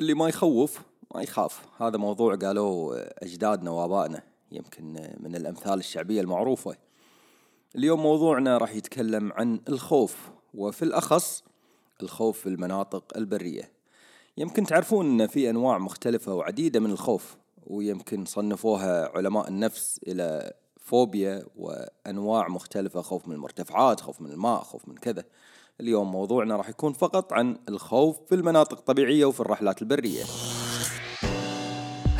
اللي ما يخوف ما يخاف. هذا موضوع قالوه أجدادنا وآبائنا يمكن من الأمثال الشعبية المعروفة. اليوم موضوعنا راح يتكلم عن الخوف وفي الأخص الخوف في المناطق البرية. يمكن تعرفون أن في أنواع مختلفة وعديدة من الخوف ويمكن صنفوها علماء النفس إلى فوبيا وأنواع مختلفة خوف من المرتفعات خوف من الماء خوف من كذا. اليوم موضوعنا راح يكون فقط عن الخوف في المناطق الطبيعية وفي الرحلات البرية.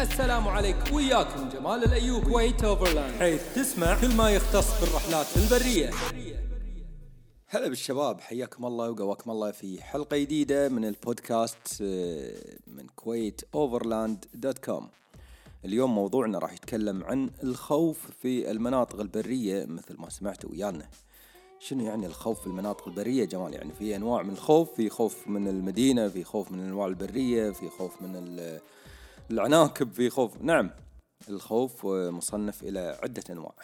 السلام عليكم وياكم جمال الايوب Kuwait Overland حيث تسمع كل ما يختص بالرحلات البرية. هلا بالشباب حياكم الله وقواكم الله في حلقة جديدة من البودكاست آه، من Kuwait Overland dot com. اليوم موضوعنا راح يتكلم عن الخوف في المناطق البرية مثل ما سمعتوا ويانا. شنو يعني الخوف في المناطق البرية جمال يعني في أنواع من الخوف في خوف من المدينة في خوف من الأنواع البرية في خوف من ال- العناكب في خوف. نعم الخوف مصنف إلى عدة أنواع.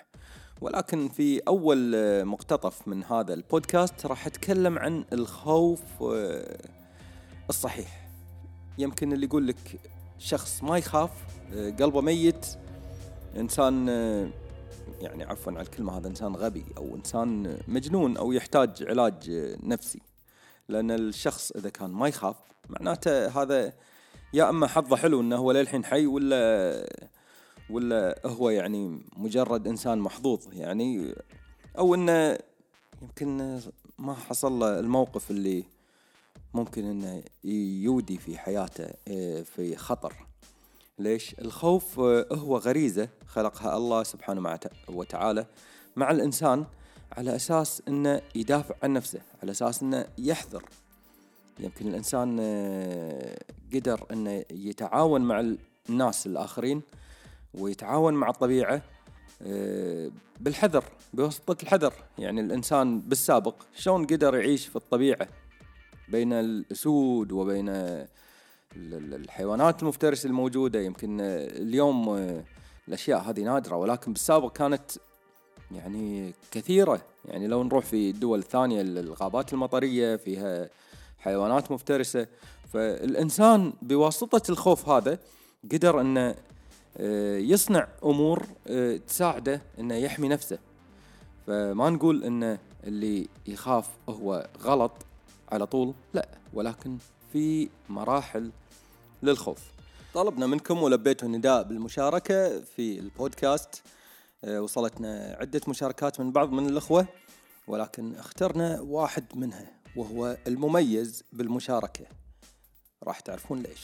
ولكن في أول مقتطف من هذا البودكاست راح أتكلم عن الخوف آه، الصحيح. يمكن اللي يقول لك شخص ما يخاف آه، قلبه ميت إنسان آه، يعني عفوا على الكلمة هذا إنسان غبي أو إنسان مجنون أو يحتاج علاج نفسي. لأن الشخص إذا كان ما يخاف معناته هذا يا أما حظه حلو إنه هو للحين حي ولا ولا هو يعني مجرد إنسان محظوظ يعني أو إنه يمكن ما حصل له الموقف اللي ممكن إنه يودي في حياته إيه، في خطر. ليش؟ الخوف آه، هو غريزة خلقها الله سبحانه وتعالى مع الإنسان على أساس أنه يدافع عن نفسه على أساس أنه يحذر. يمكن الإنسان آه، قدر أنه يتعاون مع الناس الآخرين ويتعاون مع الطبيعة آه، بالحذر بواسطة الحذر. يعني الإنسان بالسابق شلون قدر يعيش في الطبيعة بين الأسود وبين الحيوانات المفترسة الموجودة. يمكن آه، اليوم آه، الأشياء هذه نادرة ولكن بالسابق كانت يعني كثيرة. يعني لو نروح في الدول الثانية الغابات المطرية فيها حيوانات مفترسة. فالإنسان بواسطة الخوف هذا قدر أنه آه، يصنع أمور آه، تساعده أنه يحمي نفسه. فما نقول أنه اللي يخاف هو غلط على طول؟ لا ولكن في مراحل للخوف. طلبنا منكم ولبيتوا النداء بالمشاركة في البودكاست. آه، وصلتنا عدة مشاركات من بعض من الأخوة ولكن اخترنا واحد منها وهو المميز بالمشاركة. راح تعرفون ليش.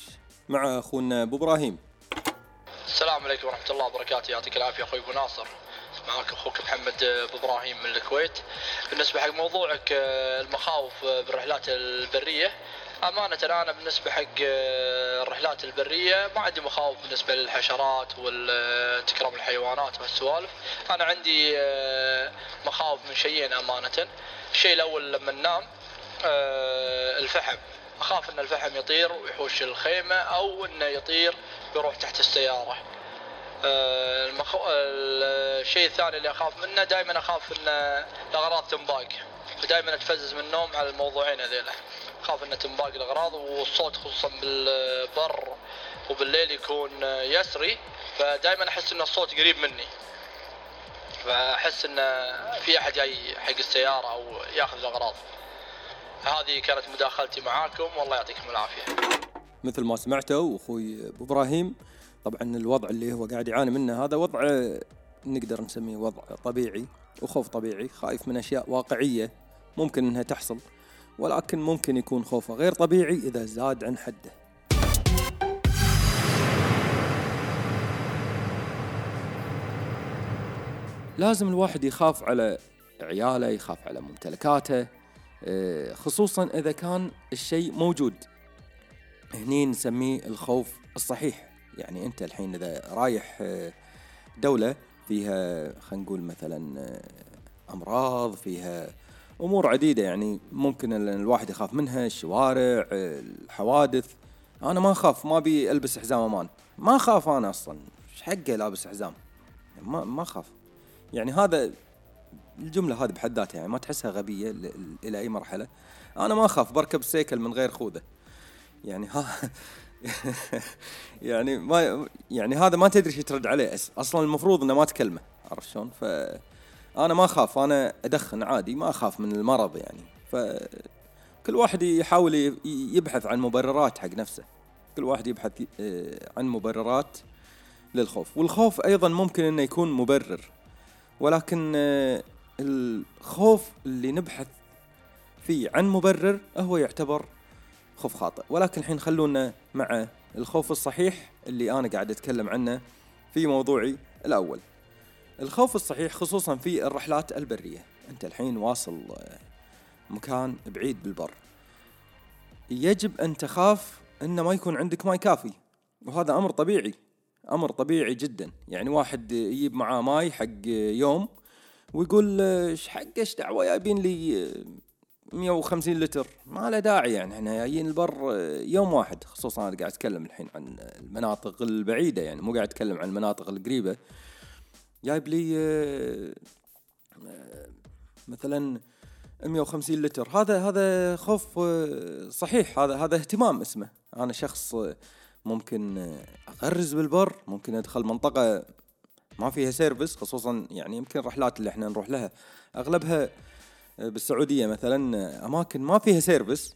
مع أخونا أبو إبراهيم. السلام عليكم ورحمة الله وبركاته. يعطيك العافية أخوي أبو ناصر. معك أخوك محمد أبو إبراهيم من الكويت. بالنسبة حق موضوعك آه، المخاوف آه، بالرحلات البرية أمانة أنا بالنسبة حق آه، الرحلات البرية ما عندي مخاوف بالنسبة للحشرات والتكرام الحيوانات وهالسوالف أنا عندي آه، مخاوف من شيئين أمانة. الشيء الأول لما ننام آه، الفحم. أخاف أن الفحم يطير ويحوش الخيمة أو أنه يطير ويروح تحت السيارة. آه، المخ... الشيء الثاني اللي أخاف منه دائما أخاف إن الأغراض تنباق فدائما أتفزز من النوم على الموضوعين هذيلا. اخاف ان تنباق الأغراض والصوت خصوصا بالبر وبالليل يكون يسري. فدائما أحس إن الصوت قريب مني. فأحس إن في أحد جاي حق السيارة أو يأخذ الأغراض. هذه كانت مداخلتي معاكم. والله يعطيكم العافية. مثل ما سمعتوا أخوي أبو إبراهيم طبعا الوضع اللي هو قاعد يعاني منه هذا وضع نقدر نسميه وضع طبيعي وخوف طبيعي خايف من أشياء واقعية ممكن أنها تحصل. ولكن ممكن يكون خوفه غير طبيعي إذا زاد عن حده. لازم الواحد يخاف على عياله يخاف على ممتلكاته آه، خصوصا إذا كان الشيء موجود. هني نسميه الخوف الصحيح. يعني أنت الحين إذا رايح آه، دولة فيها خلينا نقول مثلا آه، أمراض فيها أمور عديدة يعني ممكن ال- الواحد يخاف منها الشوارع الحوادث. أنا ما أخاف ما أبي ألبس حزام أمان. ما أخاف أنا أصلا إيش حقه لابس حزام؟ ما ما أخاف. يعني هذا الجملة هذه بحد ذاتها يعني ما تحسها ل- إلى أي مرحلة. أنا ما أخاف بركب السيكل من غير خوذة. يعني ها يعني ما يعني هذا ما تدري شو ترد عليه أصلا المفروض إنه ما تكلمه عرفت شلون؟ ف أنا ما أخاف أنا أدخن عادي ما أخاف من المرض يعني. ف كل واحد يحاول يبحث عن مبررات حق نفسه. كل واحد يبحث آه، عن مبررات للخوف. والخوف أيضا ممكن إنه يكون مبرر. ولكن آه، الخوف اللي نبحث فيه عن مبرر هو يعتبر خوف خاطئ. ولكن الحين خلونا مع الخوف الصحيح اللي أنا قاعد أتكلم عنه في موضوعي الأول. الخوف الصحيح خصوصا في الرحلات البرية. أنت الحين واصل آه، مكان بعيد بالبر. يجب أن تخاف ان ما يكون عندك ماي كافي وهذا أمر طبيعي أمر طبيعي جدا. يعني واحد يجيب معاه ماي حق يوم ويقول آه، إيش حق إيش دعوة جايبين لي آه، 150 لتر. ما له داعي يعني. إحنا جايين البر آه، يوم واحد. خصوصا أنا قاعد أتكلم الحين عن المناطق البعيدة يعني مو قاعد أتكلم عن المناطق القريبة. جايب لي آه، آه، مثلا 150 لتر. هذا هذا خوف آه، صحيح. هذا هذا اهتمام اسمه. أنا شخص ممكن أغرز بالبر ممكن أدخل منطقة ما فيها service خصوصا يعني يمكن الرحلات اللي إحنا نروح لها. أغلبها بالسعودية مثلا أماكن ما فيها service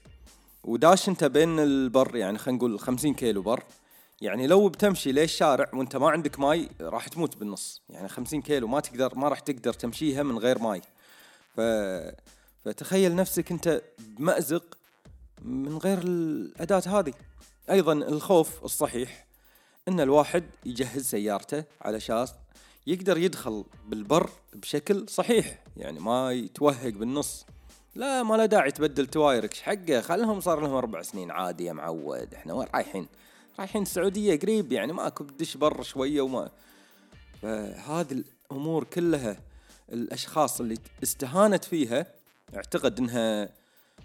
وداش أنت بين البر يعني خلينا نقول 50 كيلو بر. يعني لو بتمشي للشارع وانت ما عندك ماي راح تموت بالنص. يعني 50 كيلو ما تقدر ما راح تقدر تمشيها من غير ماي. ف فتخيل نفسك انت بمأزق من غير الأداة هذه. أيضا الخوف الصحيح أن الواحد يجهز سيارته علشان يقدر يدخل بالبر بشكل صحيح. يعني ما يتوهق بالنص. لا ما له داعي تبدل توايرك حقه. خلهم صار لهم أربع سنين عادي يا معود. إحنا وين رايحين؟ رايحين السعودية قريب يعني ماكو بدش بر شوية وما. فهذه الأمور كلها الأشخاص اللي استهانت فيها أعتقد إنها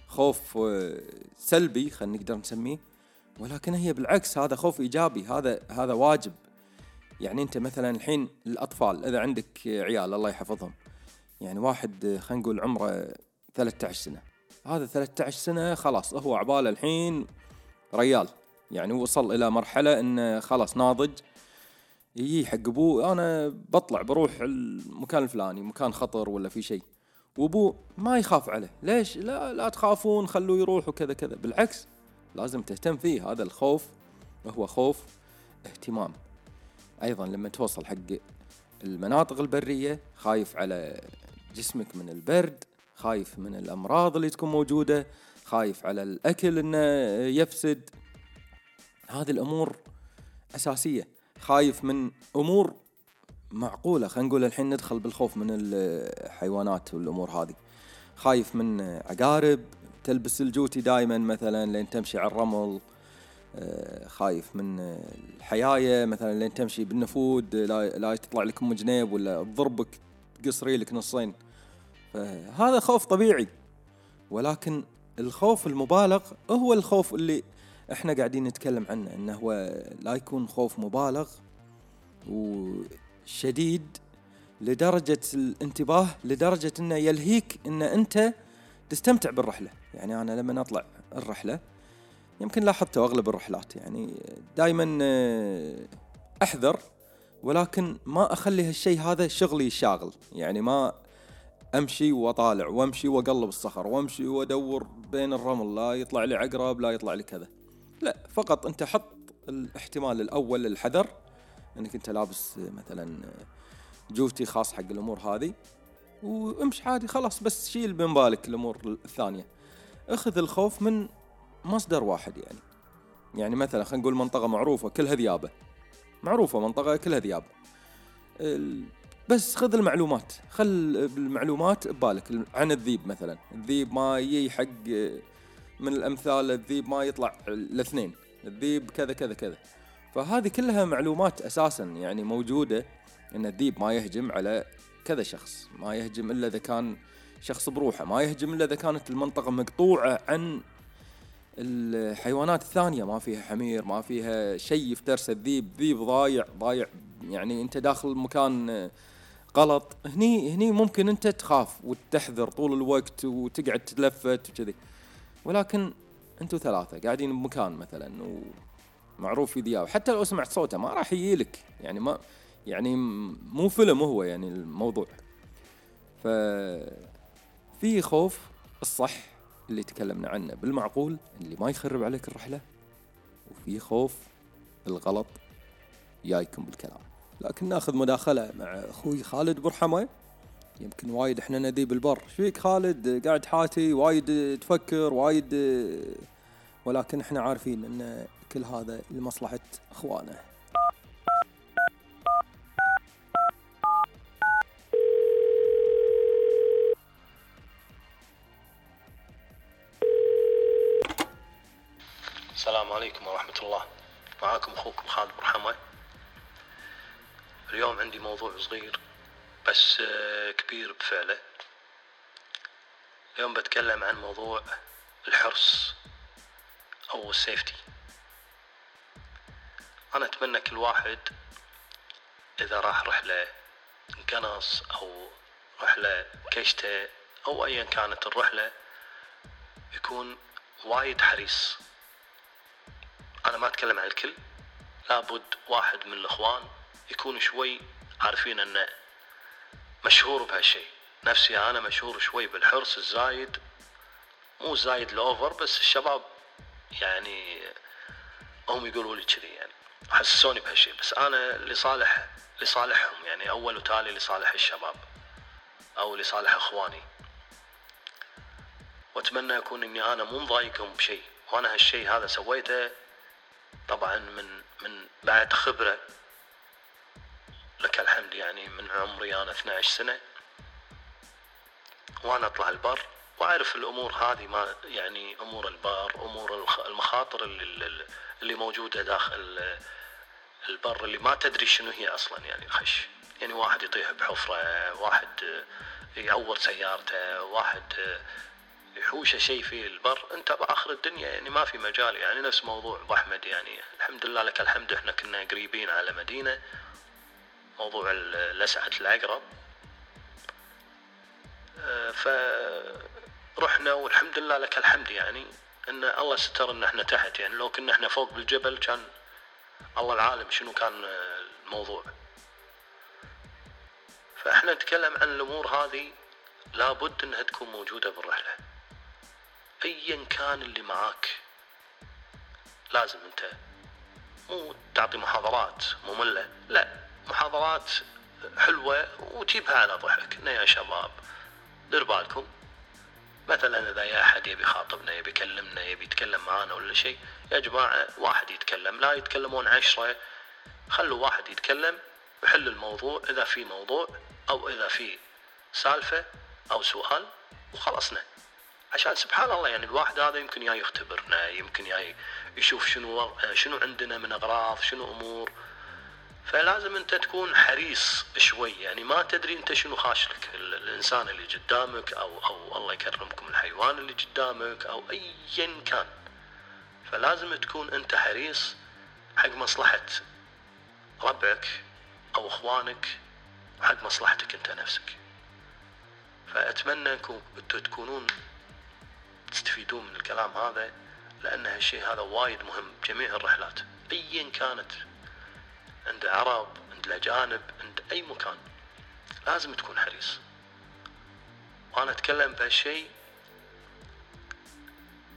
خوف آه، سلبي خلينا نقدر نسميه. ولكن هي بالعكس هذا خوف إيجابي هذا هذا واجب. يعني أنت مثلا الحين الأطفال إذا عندك عيال الله يحفظهم. يعني واحد آه، خلينا نقول عمره 13 سنة. هذا 13 سنة خلاص هو عباله الحين ريال. يعني وصل إلى مرحلة إنه خلاص ناضج. يجي حق أبوه أنا بطلع بروح المكان الفلاني مكان خطر ولا في شيء. وأبوه ما يخاف عليه. ليش؟ لا لا تخافون خلوه يروح وكذا كذا. بالعكس لازم تهتم فيه. هذا الخوف هو خوف اهتمام. أيضا لما توصل حق المناطق البرية خايف على جسمك من البرد خايف من الأمراض اللي تكون موجودة خايف على الأكل إنه يفسد. هذه الأمور أساسية. خايف من أمور معقولة. خلينا نقول الحين ندخل بالخوف من الحيوانات والأمور هذه. خايف من عقارب تلبس الجوتي دائما مثلا لين تمشي على الرمل. آه، خايف من الحيايه مثلا لين تمشي بالنفود. لا, لا تطلع لك أم جنيب ولا تضربك تقصري لك نصين. فهذا خوف طبيعي. ولكن الخوف المبالغ هو الخوف اللي إحنا قاعدين نتكلم عنه إنه هو لا يكون خوف مبالغ وشديد لدرجة الانتباه لدرجة إنه يلهيك إن أنت تستمتع بالرحلة. يعني أنا لما اطلع الرحلة يمكن لاحظته أغلب الرحلات يعني دائما أحذر ولكن ما أخلي هالشيء هذا شغلي الشاغل يعني ما أمشي وأطالع وأمشي وأقلب الصخر وأمشي وأدور بين الرمل لا يطلع لي عقرب لا يطلع لي كذا. لا فقط أنت حط الاحتمال الأول للحذر إنك أنت لابس مثلا جوتي خاص حق الأمور هذه وامشي عادي خلاص بس شيل من بالك الأمور الثانية. أخذ الخوف من مصدر واحد يعني. يعني مثلا خلينا نقول منطقة معروفة كلها ذيابة. معروفة منطقة كلها ذياب بس خذ المعلومات. خل المعلومات ببالك عن الذيب مثلا. الذيب ما يجي حق من الأمثال الذيب ما يطلع الاثنين. الذيب كذا كذا كذا. فهذه كلها معلومات أساسا يعني موجودة إن الذيب ما يهجم على كذا شخص. ما يهجم إلا إذا كان شخص بروحه. ما يهجم إلا إذا كانت المنطقة مقطوعة عن الحيوانات الثانية. ما فيها حمير ما فيها شيء يفترس. الذيب ذيب ضايع ضايع يعني أنت داخل مكان غلط. هني هني ممكن أنت تخاف وتحذر طول الوقت وتقعد تتلفت وكذي. ولكن أنتوا ثلاثة قاعدين بمكان مثلا معروف في ذياب حتى لو سمعت صوته ما راح يجيلك يعني ما يعني مو فيلم هو يعني الموضوع. ف في خوف الصح اللي تكلمنا عنه. بالمعقول اللي ما يخرب عليك الرحلة. وفي خوف الغلط جايكم بالكلام. لكن ناخذ مداخلة مع أخوي خالد برحمة يمكن وايد إحنا ندي بالبر. إيش فيك خالد؟ قاعد حاتي وايد تفكر وايد ولكن إحنا عارفين إن كل هذا لمصلحة أخوانه. السلام عليكم ورحمة الله. معاكم أخوكم خالد برحمة اليوم عندي موضوع صغير. بس آه، كبير بفعله. اليوم بتكلم عن موضوع الحرص أو السيفتي أنا أتمنى كل واحد إذا راح رحلة قنص أو رحلة كشتة أو أيا كانت الرحلة يكون وايد حريص. أنا ما أتكلم عن الكل لابد واحد من الإخوان يكون شوي عارفين إنه مشهور بهالشيء. نفسي أنا مشهور شوي بالحرص الزايد مو زايد الاوفر بس الشباب يعني هم يقولوا لي كذي يعني. حسسوني بهالشيء بس أنا لصالح لصالحهم يعني أول وتالي لصالح الشباب أو لصالح إخواني. وأتمنى اكون إني أنا مو مضايقهم بشيء. وأنا هالشيء هذا سويته طبعا من من بعد خبرة لك الحمد يعني من عمري أنا 12 سنة. وأنا أطلع البر وأعرف الأمور هذه ما يعني أمور البر أمور المخاطر اللي- اللي موجودة داخل البر اللي ما تدري شنو هي أصلا يعني الخش يعني واحد يطيح بحفرة واحد يعور سيارته واحد يحوشه شيء في البر. أنت بآخر الدنيا يعني ما في مجال يعني نفس موضوع ابو أحمد يعني. الحمد لله لك الحمد إحنا كنا قريبين على مدينة. موضوع لسعة العقرب آه، فرحنا والحمد لله لك الحمد يعني إن الله ستر إن إحنا تحت يعني. لو كنا إحنا فوق بالجبل كان الله العالم شنو كان آه، الموضوع. فإحنا نتكلم عن الأمور هذه لابد إنها تكون موجودة بالرحلة. ايا كان اللي معاك لازم أنت مو تعطي محاضرات مملة لا. محاضرات حلوة وتجيبها على ضحك. إنه يا شباب دير بالكم. مثلا إذا يا أحد يبي يخاطبنا يبي يكلمنا يبي يتكلم معانا ولا شيء يا جماعة واحد يتكلم. لا يتكلمون عشرة. خلوا واحد يتكلم يحل الموضوع إذا في موضوع أو إذا في سالفة أو سؤال وخلصنا. عشان سبحان الله يعني الواحد هذا يمكن يا يختبرنا يمكن يا يشوف شنو شنو عندنا من أغراض شنو أمور. فلازم انت تكون حريص شوي. يعني ما تدري انت شنو خاشلك. ال- الإنسان اللي قدامك أو أو الله يكرمكم الحيوان اللي قدامك أو ايا كان. فلازم تكون أنت حريص حق مصلحة ربعك أو أخوانك وحق مصلحتك أنت نفسك. فأتمنى أنكم تكونون تستفيدون من الكلام هذا لأن هالشيء هذا وايد مهم بجميع الرحلات ايا كانت. عند عرب عند الأجانب عند أي مكان. لازم تكون حريص. وأنا أتكلم بهالشيء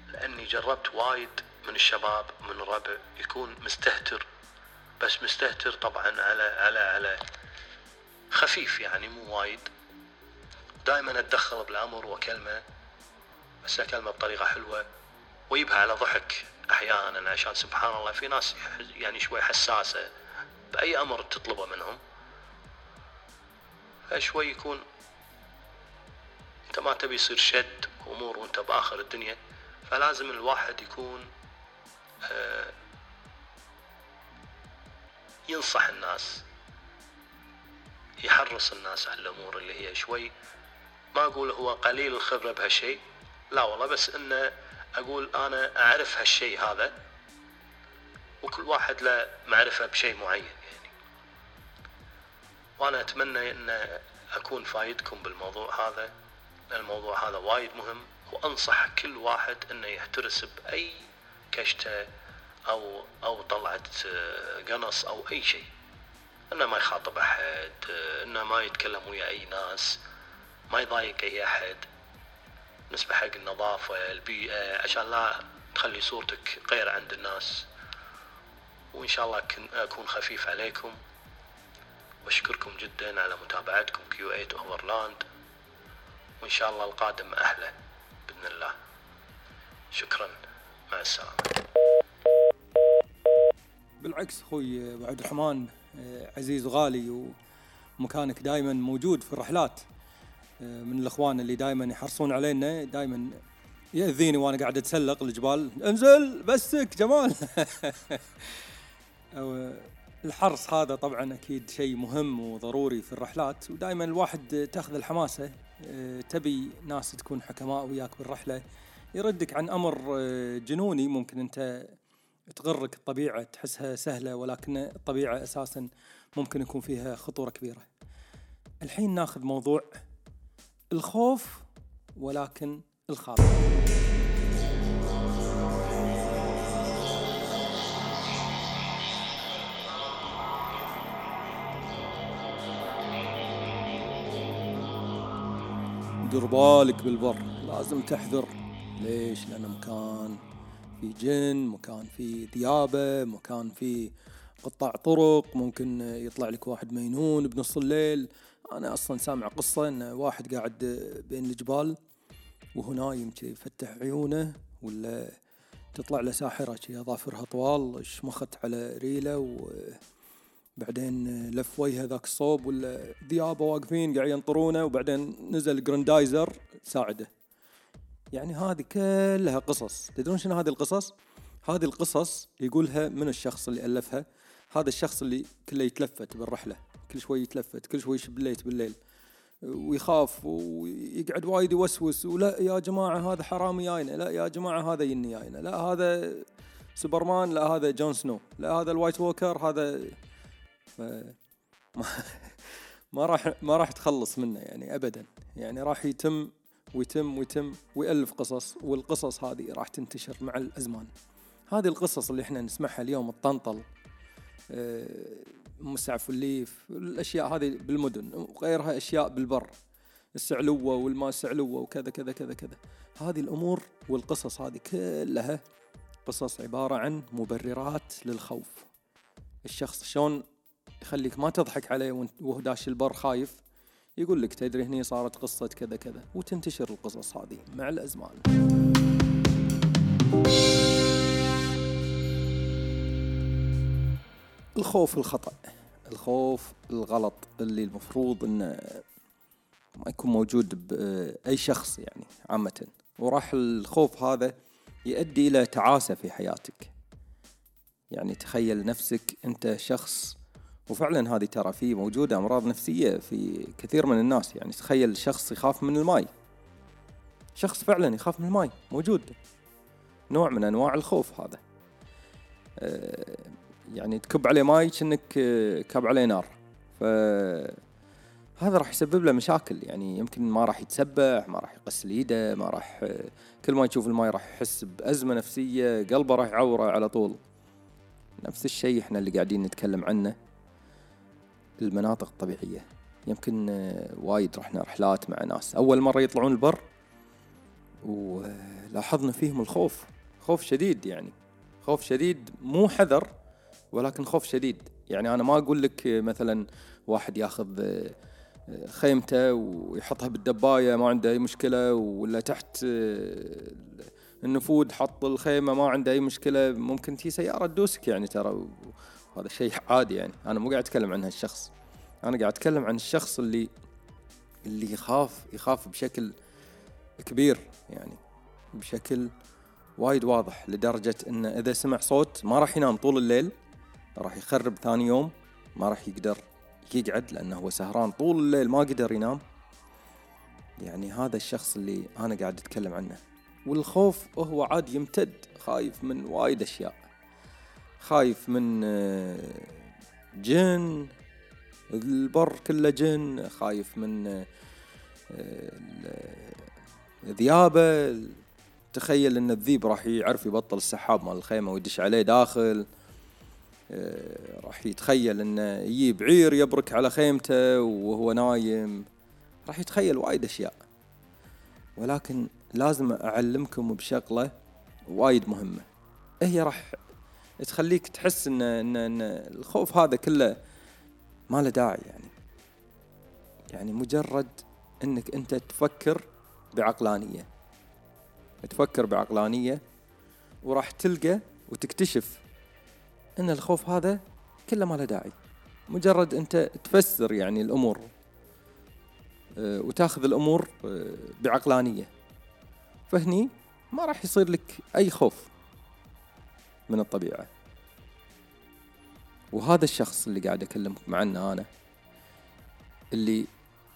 لأني جربت وايد من الشباب من الربع يكون مستهتر. بس مستهتر طبعا على على على خفيف يعني مو وايد. دائما أتدخل بالأمر وأكلمه بس أكلمه بطريقة حلوة ويبها على ضحك أحيانا عشان سبحان الله في ناس يعني شوي حساسة. بأي أمر تطلبه منهم. فشوي يكون أنت ما تبي يصير شد أمور وأنت بآخر الدنيا فلازم الواحد يكون آه، ينصح الناس يحرص الناس على الأمور اللي هي شوي. ما أقول هو قليل الخبرة بهالشيء لا والله بس انه أقول أنا أعرف هالشيء هذا وكل واحد له معرفة بشيء معين. وأنا اتمنى ان اكون فايدكم بالموضوع هذا الموضوع هذا وايد مهم وانصح كل واحد انه يحترس بأي كشتة أو أو طلعت آه، قنص أو اي شيء. انه ما يخاطب أحد آه، انه ما يتكلم ويا أي ناس ما يضايق أي أحد. بالنسبة حق النظافة البيئة عشان لا تخلي صورتك غير عند الناس. وإن شاء الله أكون خفيف عليكم. واشكركم جدا على متابعتكم Q8 Overland وإن شاء الله القادم أحلى بإذن الله. شكرا مع السلامة. بالعكس أخوي ابو عبد الرحمن عزيز وغالي ومكانك دائما موجود في الرحلات من الأخوان اللي دائما يحرصون علينا دائما يأذيني وأنا قاعد أتسلق الجبال. انزل بسك جمال. الحرص هذا طبعا أكيد شيء مهم وضروري في الرحلات. ودائما الواحد تأخذ الحماسة آه، تبي ناس تكون حكماء وياك بالرحلة. يردك عن أمر آه، جنوني. ممكن أنت تغرك الطبيعة تحسها سهلة ولكن الطبيعة أساسا ممكن يكون فيها خطورة كبيرة. الحين ناخذ موضوع الخوف ولكن الخاطر. دير بالك بالبر لازم تحذر. ليش؟ لأن مكان في جن مكان في ذيابة مكان في قطاع طرق ممكن يطلع لك واحد مينون بنص الليل. أنا أصلا سامع قصة إن واحد قاعد بين الجبال وهو نايم يفتح عيونه ولا تطلع له ساحرة كذي أظافرها طوال شمخت على ريله وبعدين لف وجهه ذاك الصوب ولا ذيابة واقفين قاعد ينطرونه وبعدين نزل Grendizer ساعده. يعني هذه كلها قصص. تدرون شنو هذه القصص؟ هذه القصص يقولها من الشخص اللي ألفها؟ هذا الشخص اللي كله يتلفت بالرحلة كل شوي يتلفت كل شوي يشب ال light بالليل ويخاف ويقعد وايد يوسوس ولا يا جماعة هذا حرامي جاينا لا يا جماعة هذا يني جاينا لا هذا سوبرمان لا هذا Jon Snow لا هذا ال White Walker هذا ف... ما, ما راح ما راح تخلص منه يعني ابدا. يعني راح يتم ويتم ويتم ويألف قصص والقصص هذه راح تنتشر مع الأزمان. هذه القصص اللي إحنا نسمعها اليوم الطنطل آه، مسعف الليف الأشياء هذه بالمدن وغيرها أشياء بالبر السعلوة والماء السعلوة وكذا كذا كذا كذا. هذه الأمور والقصص هذه كلها قصص عبارة عن مبررات للخوف. الشخص شلون يخليك ما تضحك عليه وهو داش البر خايف. يقول لك تدري هني صارت قصة كذا كذا. وتنتشر القصص هذه مع الأزمان. الخوف الخطأ. الخوف الغلط اللي المفروض إنه ما يكون موجود بأي شخص يعني عامة. وراح الخوف هذا يؤدي إلى تعاسة في حياتك. يعني تخيل نفسك أنت شخص وفعلا هذه ترى في موجودة أمراض نفسية في كثير من الناس. يعني تخيل شخص يخاف من الماي. شخص فعلا يخاف من الماي. موجود. نوع من أنواع الخوف هذا. آه، يعني تكب عليه ماي كأنك آه، كاب عليه نار. ف هذا راح يسبب له مشاكل. يعني يمكن ما راح يتسبح ما راح يغسل ايده ما راح آه، كل ما يشوف الماي راح يحس بأزمة نفسية قلبه راح يعوره على طول. نفس الشيء إحنا اللي قاعدين نتكلم عنه. المناطق الطبيعية. يمكن آه، وايد رحنا رحلات مع ناس. أول مرة يطلعون البر ولاحظنا فيهم الخوف. خوف شديد يعني. خوف شديد مو حذر ولكن خوف شديد. يعني أنا ما أقول لك آه، مثلا واحد ياخذ آه، خيمته ويحطها بالدباية ما عنده أي مشكلة ولا تحت النفود حط الخيمة ما عنده أي مشكلة. ممكن تي سيارة تدوسك يعني ترى. هذا شيء عادي يعني. أنا مو قاعد أتكلم عن هالشخص. أنا قاعد أتكلم عن الشخص اللي اللي يخاف يخاف بشكل كبير يعني بشكل وايد واضح لدرجة انه إذا سمع صوت ما راح ينام طول الليل راح يخرب ثاني يوم ما راح يقدر يقعد لأنه هو سهران طول الليل ما قدر ينام. يعني هذا الشخص اللي أنا قاعد أتكلم عنه. والخوف هو عاد يمتد خايف من وايد أشياء. خايف من آه، جن البر كله جن خايف من آه، ذيابة تخيل إن الذيب راح يعرف يبطل السحاب مال الخيمة ويدش عليه داخل. آه، راح يتخيل إنه يجيب عير يبرك على خيمته وهو نايم. راح يتخيل وايد أشياء. ولكن لازم أعلمكم بشغلة وايد مهمة. هي راح تخليك تحس ان ان, إن الخوف هذا كله ما له داعي يعني. يعني مجرد إنك أنت تفكر بعقلانية. تفكر بعقلانية وراح تلقى وتكتشف إن الخوف هذا كله ما له داعي. مجرد أنت تفسر يعني الأمور آه، وتاخذ الأمور آه، بعقلانية. فهني ما راح يصير لك أي خوف. من الطبيعة. وهذا الشخص اللي قاعد اكلمك عنه أنا اللي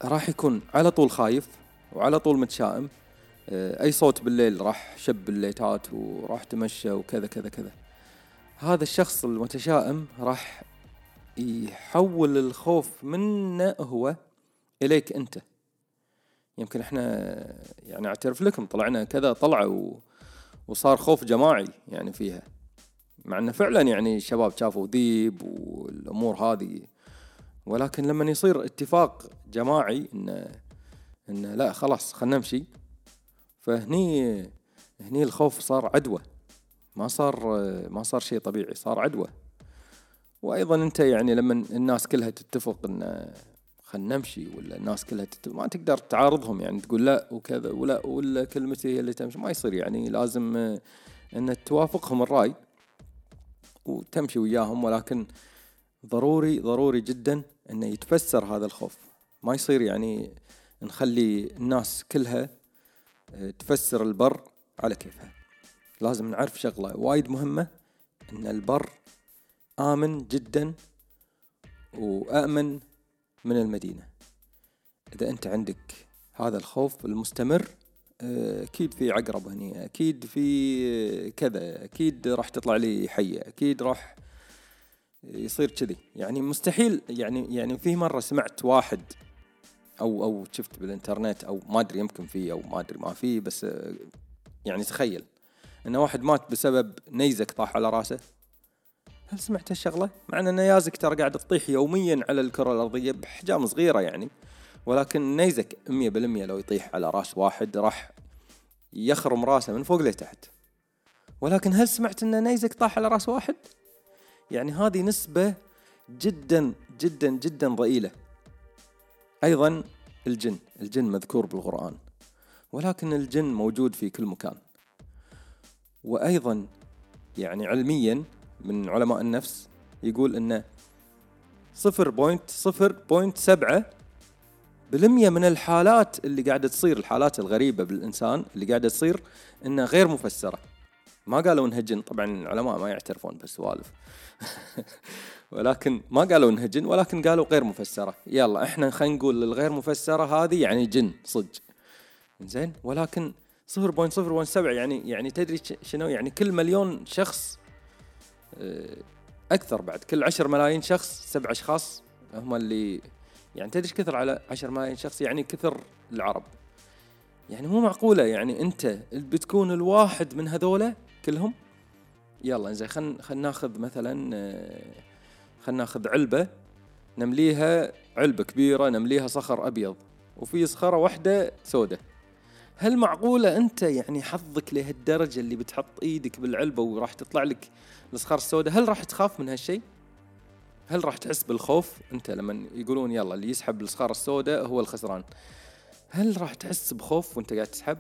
راح يكون على طول خايف وعلى طول متشائم آه، أي صوت بالليل راح شب الليتات وراح تمشى وكذا كذا كذا. هذا الشخص المتشائم راح يحول الخوف منه هو إليك أنت. يمكن إحنا يعني أعترف لكم طلعنا كذا طلعة. وصار خوف جماعي يعني فيها. مع إنه فعلا يعني الشباب شافوا ذيب والأمور هذه. ولكن لما يصير اتفاق جماعي انه انه لا خلاص خلينا نمشي فهني هني الخوف صار عدوى. ما صار ما صار شيء طبيعي صار عدوى. وأيضا أنت يعني لما الناس كلها تتفق إن خلينا نمشي ولا الناس كلها تتفق ما تقدر تعارضهم يعني تقول لا وكذا ولا ولا كلمتي هي اللي تمشي. ما يصير يعني لازم إن توافقهم الرأي. وتمشي وياهم ولكن ضروري ضروري جدا إنه يتفسر هذا الخوف. ما يصير يعني نخلي الناس كلها آه، تفسر البر على كيفها. لازم نعرف شغلة وايد مهمة إن البر آمن جدا وأأمن من المدينة. إذا أنت عندك هذا الخوف المستمر أكيد في عقرب هني أكيد في كذا أكيد راح تطلع لي حية أكيد راح يصير كذي. يعني مستحيل يعني يعني في مرة سمعت واحد أو أو شفت بالإنترنت أو ما أدري يمكن في أو ما أدري ما في بس يعني تخيل إن واحد مات بسبب نيزك طاح على رأسه. هل سمعت هالشغلة؟ مع إن النيازك ترى قاعد تطيح يوميا على الكرة الأرضية باحجام صغيرة يعني. ولكن نيزك 100% لو يطيح على راس واحد راح يخرم راسه من فوق لتحت. ولكن هل سمعت إن نيزك طاح على راس واحد؟ يعني هذه نسبة جدا جدا جدا ضئيلة أيضا الجن الجن مذكور بالقرآن. ولكن الجن موجود في كل مكان. وأيضا يعني علميا من علماء النفس يقول أنه صفر بالمية من الحالات اللي قاعدة تصير الحالات الغريبة بالإنسان اللي قاعدة تصير إنها غير مفسرة. ما قالوا إنها جن. طبعا العلماء ما يعترفون بالسوالف ولكن ما قالوا إنها جن ولكن قالوا غير مفسرة. يلا إحنا خلينا نقول الغير مفسرة هذه يعني جن صدق. زين ولكن 0.017 يعني يعني تدري شنو؟ يعني كل مليون شخص آه، أكثر بعد. كل 10 ملايين شخص سبع أشخاص هم اللي يعني تدري كثر على 10 ملايين شخص؟ يعني كثر العرب. يعني مو معقولة يعني أنت بتكون الواحد من هذولا كلهم؟ يلا إنزين خلينا خلينا ناخذ مثلا آه، خلينا ناخذ علبة نمليها علبة كبيرة نمليها صخر أبيض وفي صخرة واحدة سوداء هل معقولة أنت يعني حظك لهالدرجة اللي بتحط إيدك بالعلبة وراح تطلع لك الصخر السوداء؟ هل راح تخاف من هالشيء؟ هل راح تحس بالخوف؟ انت لما يقولون يلا اللي يسحب الصخر السوداء هو الخسران. هل راح تحس بخوف وانت قاعد تسحب؟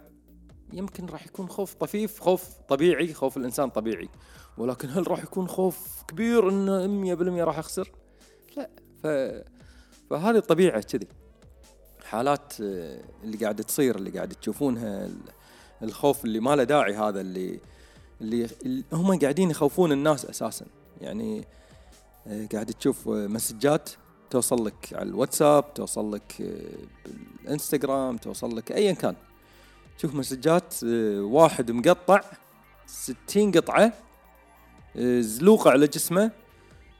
يمكن راح يكون خوف طفيف خوف طبيعي خوف الإنسان طبيعي. ولكن هل راح يكون خوف كبير انه 100% راح أخسر؟ لا ف فهذه الطبيعة كذي. حالات آه، اللي قاعدة تصير اللي قاعدة تشوفونها الخوف اللي ما له داعي هذا اللي اللي هم قاعدين يخوفون الناس أساسا. يعني قاعد تشوف مسجات توصل لك على الواتساب توصل لك آه، بالإنستغرام توصل لك ايا كان. شوف مسجات آه، واحد مقطع ستين قطعة آه، زلوقة على جسمه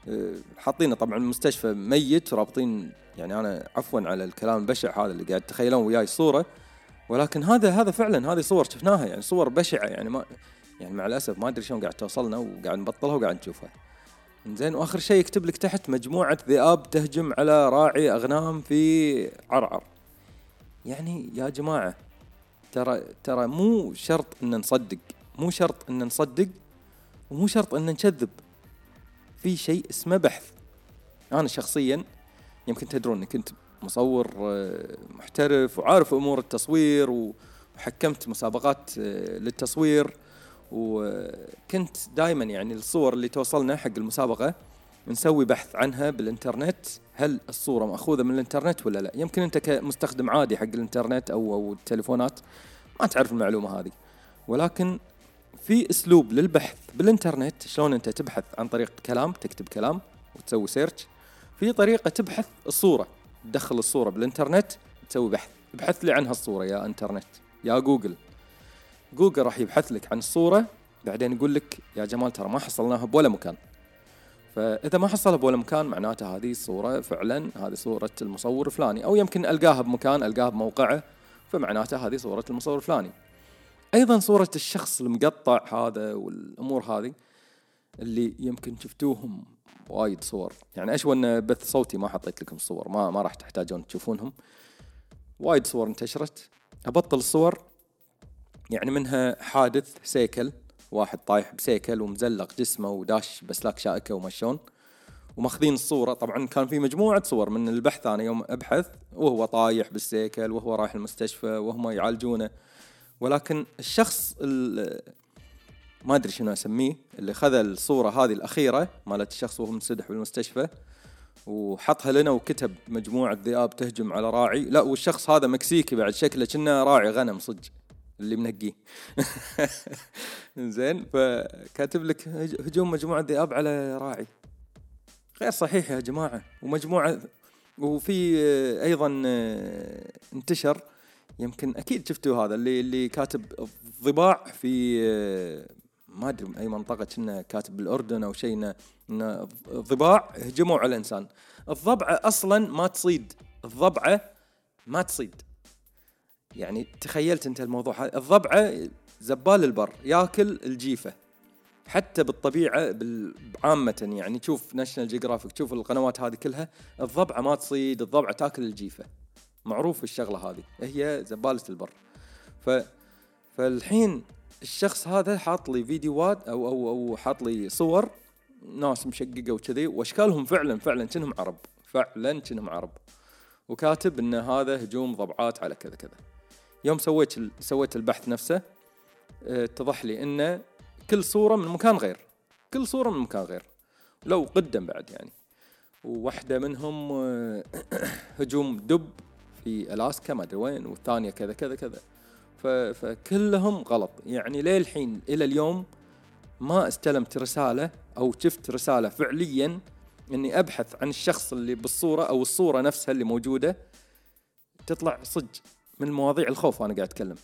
آه، حاطينه طبعا المستشفى ميت ورابطين يعني أنا عفوا على الكلام البشع هذا اللي قاعد تخيلون وياي الصورة ولكن هذا هذا فعلا هذه صور شفناها يعني صور بشعة يعني ما يعني مع الأسف ما أدري شلون قاعد توصلنا وقاعد نبطلها وقاعد نشوفها. زين وآخر شيء يكتب لك تحت مجموعة ذئاب تهجم على راعي أغنام في عرعر. يعني يا جماعة ترى ترى مو شرط إن نصدق مو شرط إن نصدق ومو شرط إن نكذب. في شيء اسمه بحث. أنا شخصيا يمكن تدرون اني كنت مصور آه، محترف وعارف أمور التصوير وحكمت مسابقات آه، للتصوير. وكنت دائما يعني الصور اللي توصلنا حق المسابقة نسوي بحث عنها بالإنترنت هل الصورة مأخوذة من الإنترنت ولا لا؟ يمكن أنت كمستخدم عادي حق الإنترنت أو أو التليفونات ما تعرف المعلومة هذه. ولكن في أسلوب للبحث بالإنترنت شلون أنت تبحث عن طريق كلام تكتب كلام وتسوي سيرش في طريقة تبحث الصورة تدخل الصورة بالإنترنت تسوي بحث. ابحث لي عنها الصورة يا إنترنت يا جوجل. جوجل راح يبحث لك عن الصورة بعدين يقول لك يا جمال ترى ما حصلناها بولا مكان. فإذا ما حصلها بولا مكان معناته هذه الصورة فعلا هذه صورة المصور الفلاني. أو يمكن ألقاها بمكان ألقاها بموقعه فمعناته هذه صورة المصور الفلاني. أيضا صورة الشخص المقطع هذا والأمور هذه اللي يمكن شفتوهم وايد صور. يعني اشوى إن بث صوتي ما حطيت لكم الصور ما ما راح تحتاجون تشوفونهم. وايد صور انتشرت. أبطل الصور يعني منها حادث سيكل واحد طايح بسيكل ومزلق جسمه وداش بسلاك شائكة ومشون وماخذين الصورة طبعا كان في مجموعة صور من البحث أنا يوم أبحث وهو طايح بالسيكل وهو رايح المستشفى وهم يعالجونه. ولكن الشخص ما أدري شنو أسميه اللي خذ الصورة هذه الأخيرة مالت الشخص وهو منسدح بالمستشفى وحطها لنا وكتب مجموعة ذئاب تهجم على راعي. لا والشخص هذا مكسيكي بعد شكله كأنه راعي غنم صدق. اللي منقيه. زين فكاتب لك هجوم مجموعة ذئاب على راعي. غير صحيح يا جماعة. ومجموعة وفي أيضا انتشر. يمكن أكيد شفتوا هذا اللي اللي كاتب ضباع في ما أدري أي منطقة كنا كاتب بالأردن أو شيء إن ضباع هجموا على الإنسان. الضبعه أصلا ما تصيد. الضبعه ما تصيد. يعني تخيلت انت الموضوع. هذا الضبعة زبال البر ياكل الجيفة. حتى بالطبيعة عامة يعني تشوف National Geographic تشوف القنوات هذه كلها الضبعة ما تصيد الضبعة تاكل الجيفة. معروف الشغلة هذه هي زبالة البر. ف فالحين الشخص هذا حاط لي فيديوهات أو أو أو حاط لي صور ناس مشققة وكذي وأشكالهم فعلا فعلا كأنهم عرب فعلا كأنهم عرب. وكاتب إن هذا هجوم ضبعات على كذا كذا. يوم سويت سويت البحث نفسه آه، اتضح لي إن كل صورة من مكان غير كل صورة من مكان غير لو قدم بعد يعني. وواحدة منهم آه، هجوم دب في ألاسكا ما أدري وين والثانيه كذا كذا كذا. فكلهم غلط. يعني للحين إلى اليوم ما استلمت رسالة أو شفت رسالة فعليا إني أبحث عن الشخص اللي بالصورة أو الصورة نفسها اللي موجودة تطلع صج من مواضيع الخوف أنا قاعد أتكلم.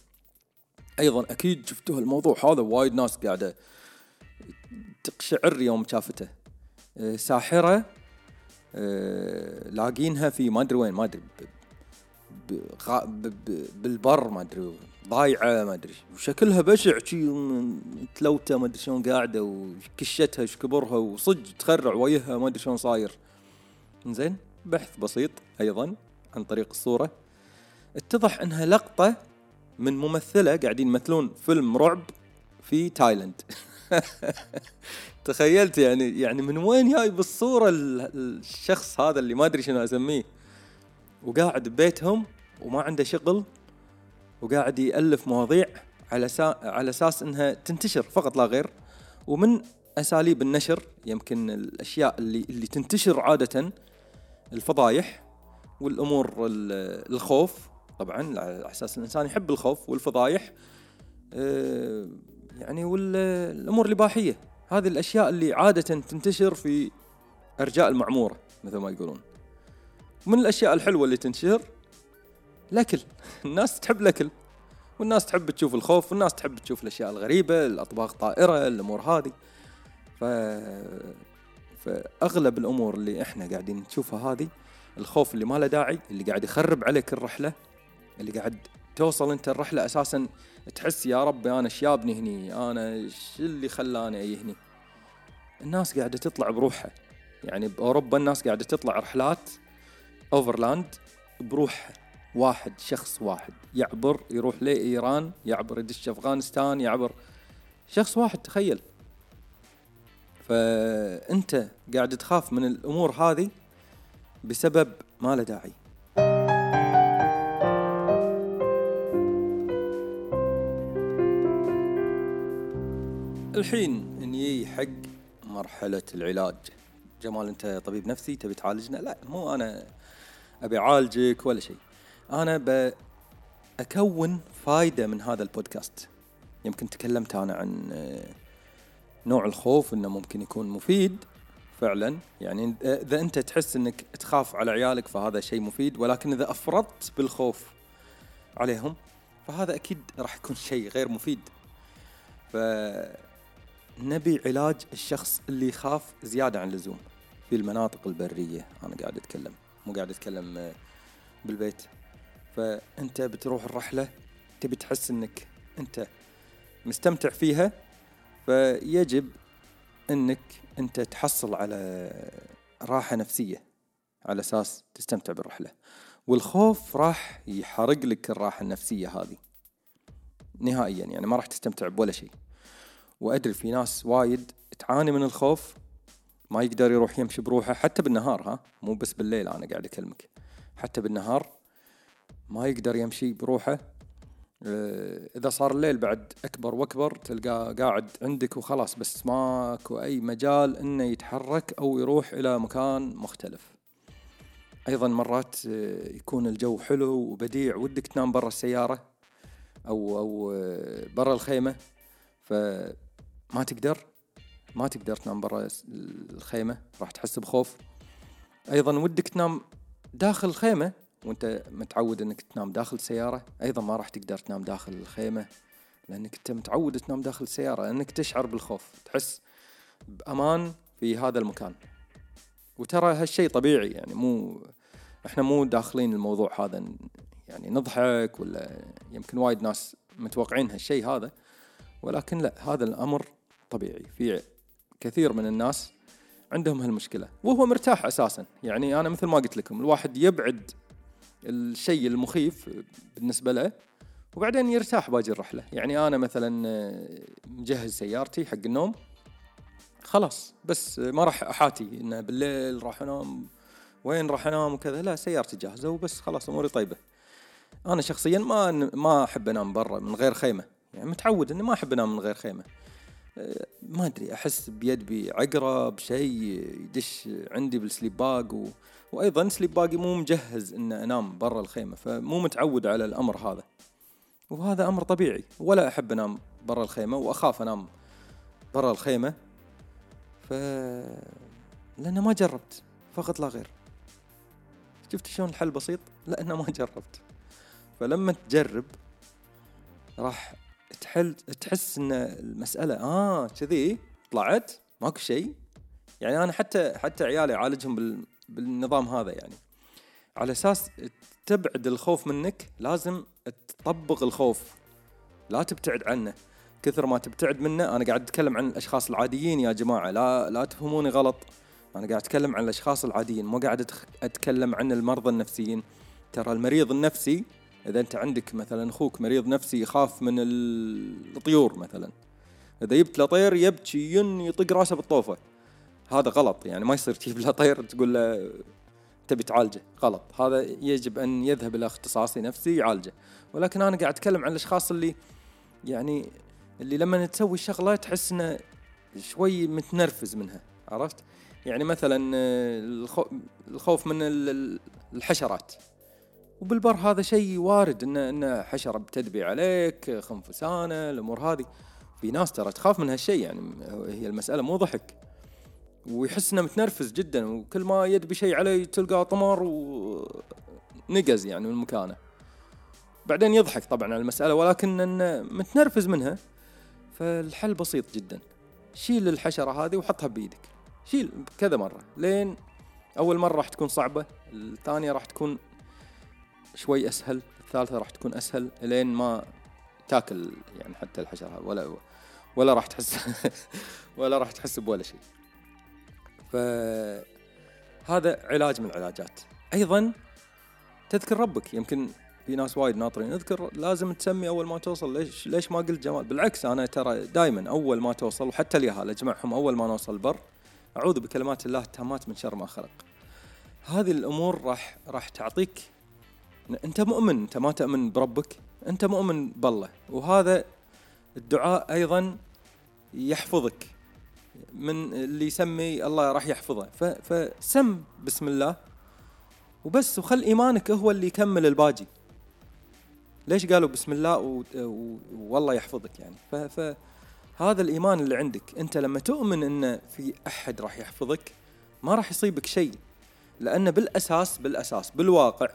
أيضا أكيد شفتوا الموضوع هذا وايد ناس قاعدة تقشعر يوم شافته. آه، ساحرة آه، لاقينها في ما أدري وين ما أدري بالبر ما أدري ضايعة ما أدري وشكلها بشع شي تلوته ما أدري شلون قاعدة وكشتها إيش كبرها وصج تخرع وجهها ما أدري شلون صاير. زين بحث بسيط أيضا عن طريق الصورة. اتضح انها لقطة من ممثلة قاعدين يمثلون فيلم رعب في تايلاند. تخيلت يعني يعني من وين جاي بالصورة الشخص هذا اللي ما أدري شنو أسميه وقاعد ببيتهم وما عنده شغل وقاعد يألف مواضيع على سا... على أساس إنها تنتشر فقط لا غير. ومن أساليب النشر يمكن الأشياء اللي اللي تنتشر عادة الفضايح والأمور الخوف طبعا على أساس الإنسان يحب الخوف والفضايح آه، يعني والأمور الإباحية. هذه الأشياء اللي عادة تنتشر في أرجاء المعمورة مثل ما يقولون. من الأشياء الحلوة اللي تنشهر الأكل. الناس تحب الأكل. والناس تحب تشوف الخوف والناس تحب تشوف الأشياء الغريبة الأطباق طائرة الأمور هذه. ف فاغلب الأمور اللي إحنا قاعدين نشوفها هذه الخوف اللي ما له داعي اللي قاعد يخرب عليك الرحلة اللي قاعد توصل انت الرحلة أساسا تحس يا ربي أنا إيش جابني هني؟ أنا إيش اللي خلاني أجي هني؟ الناس قاعدة تطلع بروحها. يعني بأوروبا الناس قاعدة تطلع رحلات أوفرلاند بروحها. واحد شخص واحد. يعبر يروح لإيران يعبر يدش أفغانستان يعبر. شخص واحد تخيل. فأنت قاعد تخاف من الأمور هذه بسبب ما له داعي. الحين نجي حق مرحلة العلاج. جمال أنت طبيب نفسي تبي تعالجنا؟ لا مو أنا أبي أعالجك ولا شيء. أنا بأكون فايدة من هذا البودكاست. يمكن تكلمت أنا عن آه، نوع الخوف إنه ممكن يكون مفيد فعلا. يعني إذا أنت تحس إنك تخاف على عيالك فهذا شيء مفيد. ولكن إذا أفرطت بالخوف عليهم فهذا أكيد راح يكون شيء غير مفيد. فنبي علاج الشخص اللي يخاف زيادة عن اللزوم. في المناطق البرية أنا قاعد أتكلم مو قاعد أتكلم آه، بالبيت. فأنت بتروح الرحلة تبي تحس أنك أنت مستمتع فيها فيجب أنك أنت تحصل على راحة نفسية على أساس تستمتع بالرحلة. والخوف راح يحرق لك الراحة النفسية هذه. نهائيا يعني ما راح تستمتع بولا شيء. وأدري في ناس وايد تعاني من الخوف ما يقدر يروح يمشي بروحه حتى بالنهار ها؟ مو بس بالليل أنا قاعد أكلمك. حتى بالنهار ما يقدر يمشي بروحه. آه، إذا صار الليل بعد أكبر وأكبر تلقاه قاعد عندك وخلاص بس ماكو أي مجال إنه يتحرك أو يروح إلى مكان مختلف. أيضا مرات آه، يكون الجو حلو وبديع ودك تنام برا السيارة أو أو آه، برا الخيمة فما تقدر ما تقدر تنام برا الخيمة راح تحس بخوف. أيضا ودك تنام داخل الخيمة وأنت متعود إنك تنام داخل السيارة أيضا ما راح تقدر تنام داخل الخيمة لأنك أنت متعود تنام داخل السيارة لأنك تشعر بالخوف تحس بأمان في هذا المكان. وترى هالشيء طبيعي يعني مو إحنا مو داخلين الموضوع هذا يعني نضحك ولا يمكن وايد ناس متوقعين هالشيء هذا ولكن لا هذا الأمر طبيعي. في كثير من الناس عندهم هالمشكلة وهو مرتاح أساسا. يعني أنا مثل ما قلت لكم الواحد يبعد الشيء المخيف بالنسبة له وبعدين يرتاح باقي الرحله يعني أنا مثلا آه، مجهز سيارتي حق النوم خلاص بس ما راح أحاتي إنه بالليل راح أنام وين راح أنام وكذا. لا سيارتي جاهزة وبس خلاص أموري طيبة. أنا شخصيا ما ما أحب أنام برا من غير خيمة. يعني متعود إني ما أحب أنام من غير خيمة. ما أدري أحس بيد بعقرب شيء يدش عندي بالسليب باج و... وأيضا سليب باقي مو مجهز ان أنام برا الخيمة فمو متعود على الأمر هذا. وهذا أمر طبيعي ولا أحب أنام برا الخيمة وأخاف أنام برا الخيمة. ف لأنه ما جربت فقط لا غير. شفت شلون الحل بسيط؟ لأنه ما جربت. فلما تجرب راح تحل تحس إن المسألة آه كذي طلعت ماكو شيء. يعني أنا حتى حتى عيالي أعالجهم بال بالنظام هذا يعني. على أساس تبعد الخوف منك لازم تطبق الخوف. لا تبتعد عنه. كثر ما تبتعد منه أنا قاعد أتكلم عن الأشخاص العاديين يا جماعة. لا لا تفهموني غلط. أنا قاعد أتكلم عن الأشخاص العاديين. مو قاعد أتكلم عن المرضى النفسيين. ترى المريض النفسي إذا أنت عندك مثلا أخوك مريض نفسي يخاف من الطيور مثلا. إذا جبت له طير يبكي ين يطق راسه بالطوفة. هذا غلط يعني ما يصير تجيب له طير تقول له تبي تعالجه. غلط. هذا يجب أن يذهب إلى اختصاصي نفسي يعالجه. ولكن أنا قاعد أتكلم عن الأشخاص اللي يعني اللي لما تسوي الشغله تحس إنه شوي متنرفز منها عرفت؟ يعني مثلا الخوف من الحشرات. وبالبر هذا شيء وارد ان إن حشرة بتدبي عليك خنفسانة الأمور هذه. في ناس ترى تخاف من هالشيء يعني هي المسألة مو ضحك. ويحس إنه متنرفز جدا وكل ما يدبي شيء عليه تلقاه طمر ونقز يعني من مكانه. بعدين يضحك طبعا على المسألة ولكن إنه متنرفز منها. فالحل بسيط جدا. شيل الحشرة هذه وحطها بيدك. شيل كذا مرة. لين أول مرة راح تكون صعبة الثانية راح تكون شوي أسهل الثالثة راح تكون أسهل لين ما تاكل يعني حتى الحشرة ولا ولا راح تحس ولا راح تحس بولا شيء. فهذا علاج من العلاجات. أيضا تذكر ربك. يمكن في ناس وايد ناطرين. اذكر لازم تسمي أول ما توصل ليش ليش ما قلت جمال؟ بالعكس أنا ترى دائما أول ما توصل وحتى اليهال اجمعهم أول ما نوصل البر أعوذ بكلمات الله التامات من شر ما خلق. هذه الأمور راح راح تعطيك أنت مؤمن أنت ما تؤمن بربك أنت مؤمن بالله. وهذا الدعاء أيضا يحفظك من اللي يسمي الله راح يحفظه. فسم بسم الله وبس وخل إيمانك هو اللي يكمل الباقي. ليش قالوا بسم الله و... و... والله يحفظك يعني؟ ف... فهذا الإيمان اللي عندك. أنت لما تؤمن إن في أحد راح يحفظك ما راح يصيبك شيء. لأن بالأساس بالأساس بالواقع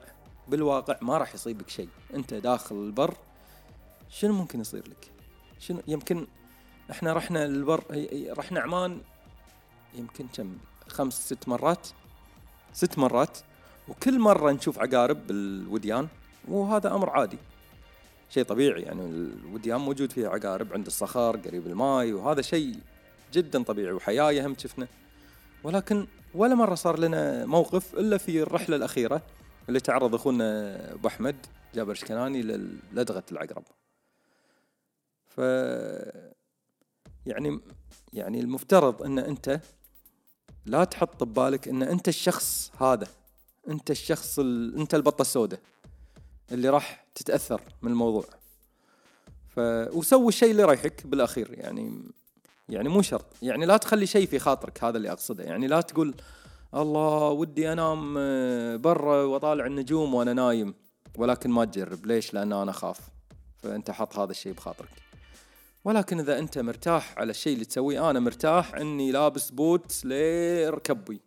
بالواقع ما راح يصيبك شيء. انت داخل البر شنو ممكن يصير لك؟ شنو يمكن إحنا رحنا البر رحنا عمان يمكن كم؟ خمس ست مرات ست مرات وكل مرة نشوف عقارب بالوديان وهذا أمر عادي. شيء طبيعي يعني الوديان موجود فيها عقارب عند الصخر قريب الماي وهذا شيء جدا طبيعي وحياية هم شفنا. ولكن ولا مرة صار لنا موقف إلا في الرحلة الأخيرة اللي تعرض أخونا أبو أحمد جابر شكناني للدغة العقرب. ف يعني يعني المفترض إن أنت لا تحط ببالك إن أنت الشخص هذا أنت الشخص ال... أنت البطة السوداء اللي راح تتأثر من الموضوع. ف وسوي الشيء اللي يريحك بالأخير يعني يعني مو شرط. يعني لا تخلي شيء في خاطرك هذا اللي أقصده. يعني لا تقول الله ودي أنام آه، برا وأطالع النجوم وأنا نايم. ولكن ما تجرب. ليش؟ لأن أنا أخاف. فأنت حط هذا الشيء بخاطرك. ولكن إذا أنت مرتاح على الشيء اللي تسويه أنا مرتاح إني لابس boot لركبي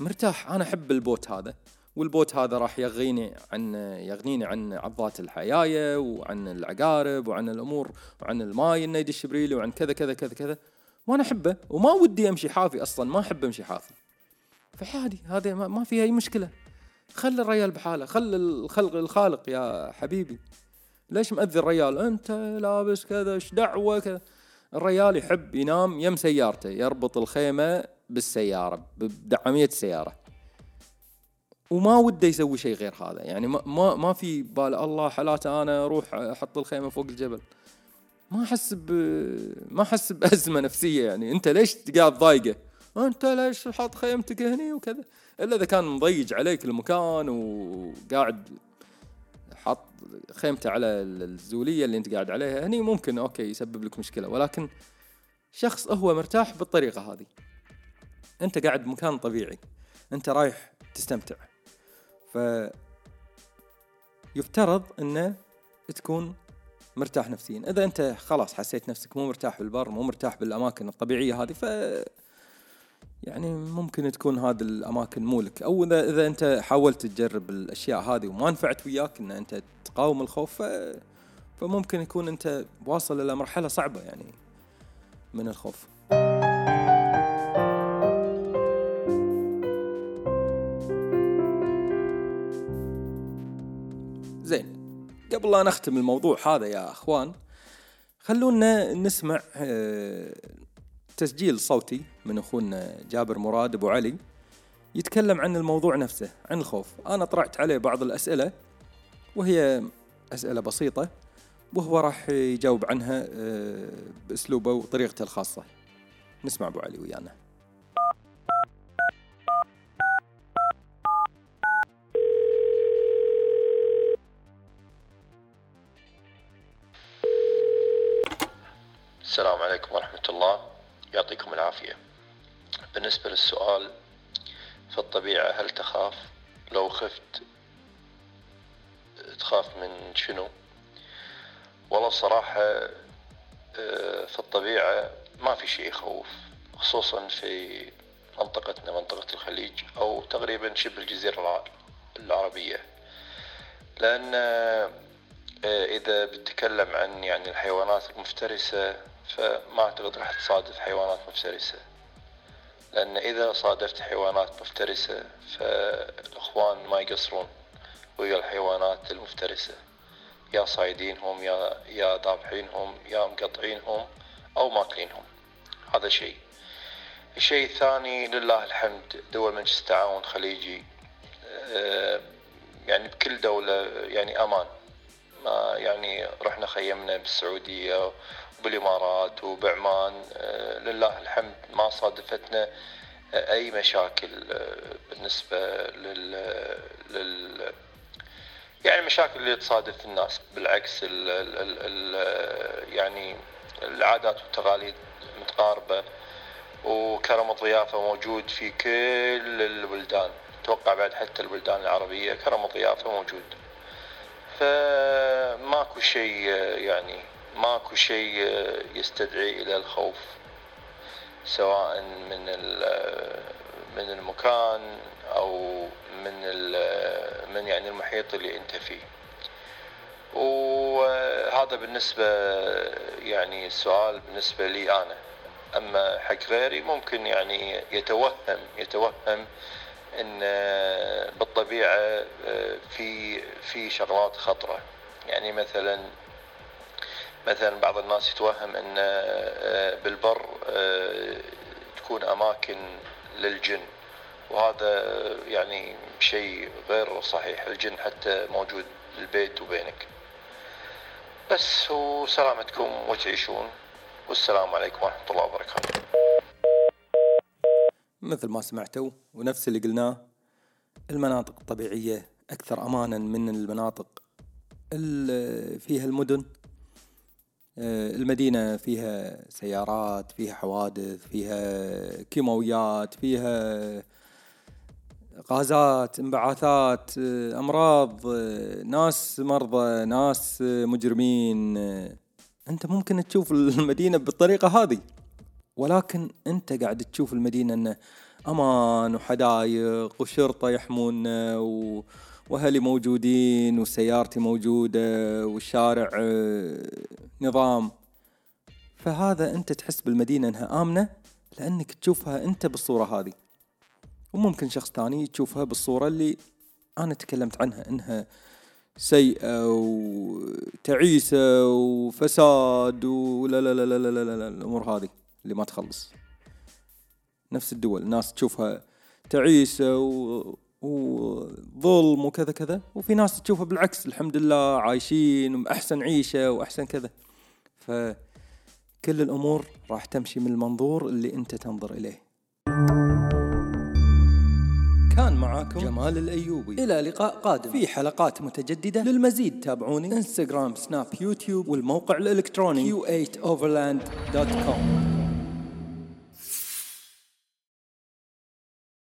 مرتاح. أنا أحب ال boot هذا. وال boot هذا راح يغنيني عن يغنيني عن عضات الحياية وعن العقارب وعن الأمور وعن الماي إنه يدش بريلي وعن كذا كذا كذا كذا. وأنا أحبه. وما ودي أمشي حافي أصلا. ما أحب أمشي حافي. فعادي هذا ما فيها أي مشكلة. خلي الرجال بحاله. خلي الخلق الخالق يا حبيبي. ليش مأذي الرجال أنت لابس كذا إيش دعوة كذا؟ الرجال يحب ينام يم سيارته يربط الخيمة بالسيارة بدعاميه السياره وما وده يسوي شيء غير هذا. يعني ما ما, في بال الله حالاته أنا أروح أحط الخيمة فوق الجبل. ما أحس ما أحس بأزمة نفسية يعني. أنت ليش قاعد ضايقه؟ أنت ليش حاط خيمتك هني؟ وكذا. إلا إذا كان مضيج عليك المكان وقاعد حاط خيمته على الزولية اللي أنت قاعد عليها هني ممكن أوكي يسبب لك مشكلة. ولكن شخص هو مرتاح بالطريقة هذه. أنت قاعد بمكان طبيعي. أنت رايح تستمتع. ف يفترض إنه تكون مرتاح نفسيا. إذا أنت خلاص حسيت نفسك مو مرتاح بالبر مو مرتاح بالأماكن الطبيعية هذه ف يعني ممكن تكون هذه الأماكن مولك أو اذا إذا أنت حاولت تجرب الأشياء هذه وما نفعت وياك إن أنت تقاوم الخوف ف... فممكن يكون أنت واصل إلى مرحلة صعبة يعني من الخوف. زين قبل لا نختم الموضوع هذا يا أخوان خلونا نسمع آه، تسجيل صوتي من أخونا جابر مراد أبو علي يتكلم عن الموضوع نفسه عن الخوف. أنا طرحت عليه بعض الأسئلة وهي أسئلة بسيطة وهو راح يجاوب عنها آه، بأسلوبه وطريقته الخاصة. نسمع أبو علي ويانا. السلام عليكم ورحمة الله. يعطيكم العافية. بالنسبة للسؤال في الطبيعة هل تخاف؟ لو خفت تخاف من شنو؟ والله الصراحة آه، في الطبيعة ما في شيء يخوف خصوصا في منطقتنا منطقة الخليج أو تقريبا شبه الجزيرة الع- العربية. لأن آه، إذا بتكلم عن يعني الحيوانات المفترسة فما أعتقد راح تصادف حيوانات مفترسة. لأن إذا صادفت حيوانات مفترسة فالإخوان ما يقصرون ويا الحيوانات المفترسة. يا صايدينهم يا يا ذابحينهم يا مقطعينهم أو ماكلينهم. هذا شيء. الشيء الثاني لله الحمد دول مجلس التعاون الخليجي آه، يعني بكل دولة يعني أمان. ما يعني رحنا خيمنا بالسعودية وبالإمارات وبعمان آه، لله الحمد ما صادفتنا أي مشاكل آه، بالنسبة لل, لل يعني المشاكل اللي تصادف الناس بالعكس ال ال ال يعني العادات والتقاليد متقاربة وكرم الضيافة موجود في كل البلدان أتوقع بعد حتى البلدان العربية كرم الضيافة موجود. فماكو شيء يعني ماكو شيء يستدعي إلى الخوف سواء من من المكان أو من من يعني المحيط اللي أنت فيه. وهذا بالنسبة يعني السؤال بالنسبة لي أنا. أما حق غيري ممكن يعني يتوهم يتوهم إن بالطبيعة في في شغلات خطرة. يعني مثلا مثلا بعض الناس يتوهم إن بالبر تكون أماكن للجن. وهذا يعني شيء غير صحيح. الجن حتى موجود بالبيت وبينك. بس وسلامتكم وتعيشون. والسلام عليكم ورحمة الله وبركاته. مثل ما سمعتوا ونفس اللي قلناه المناطق الطبيعية أكثر أمانا من المناطق اللي فيها المدن. آه، المدينة فيها سيارات فيها حوادث فيها كيماويات فيها غازات انبعاثات آه، أمراض آه، ناس مرضى ناس مجرمين. أنت ممكن تشوف المدينة بالطريقة هذه ولكن أنت قاعد تشوف المدينة إنه أمان وحدايق وشرطة يحمونا و... واهلي موجودين وسيارتي موجودة والشارع آه، نظام. فهذا أنت تحس بالمدينة أنها آمنة لأنك تشوفها أنت بالصورة هذه. وممكن شخص ثاني تشوفها بالصورة اللي أنا تكلمت عنها أنها سيئة وتعيسة وفساد ولا لا لا لا لا لا, لا, لا الأمور هذه اللي ما تخلص. نفس الدول الناس تشوفها تعيسة و... وظلم وكذا كذا وفي ناس تشوفها بالعكس الحمد لله عايشين أحسن عيشة وأحسن كذا. فكل الأمور راح تمشي من المنظور اللي أنت تنظر إليه. كان معاكم جمال الأيوبي. إلى لقاء قادم. في حلقات متجددة. للمزيد تابعوني. انستغرام سناب يوتيوب والموقع الإلكتروني. Q8overland.com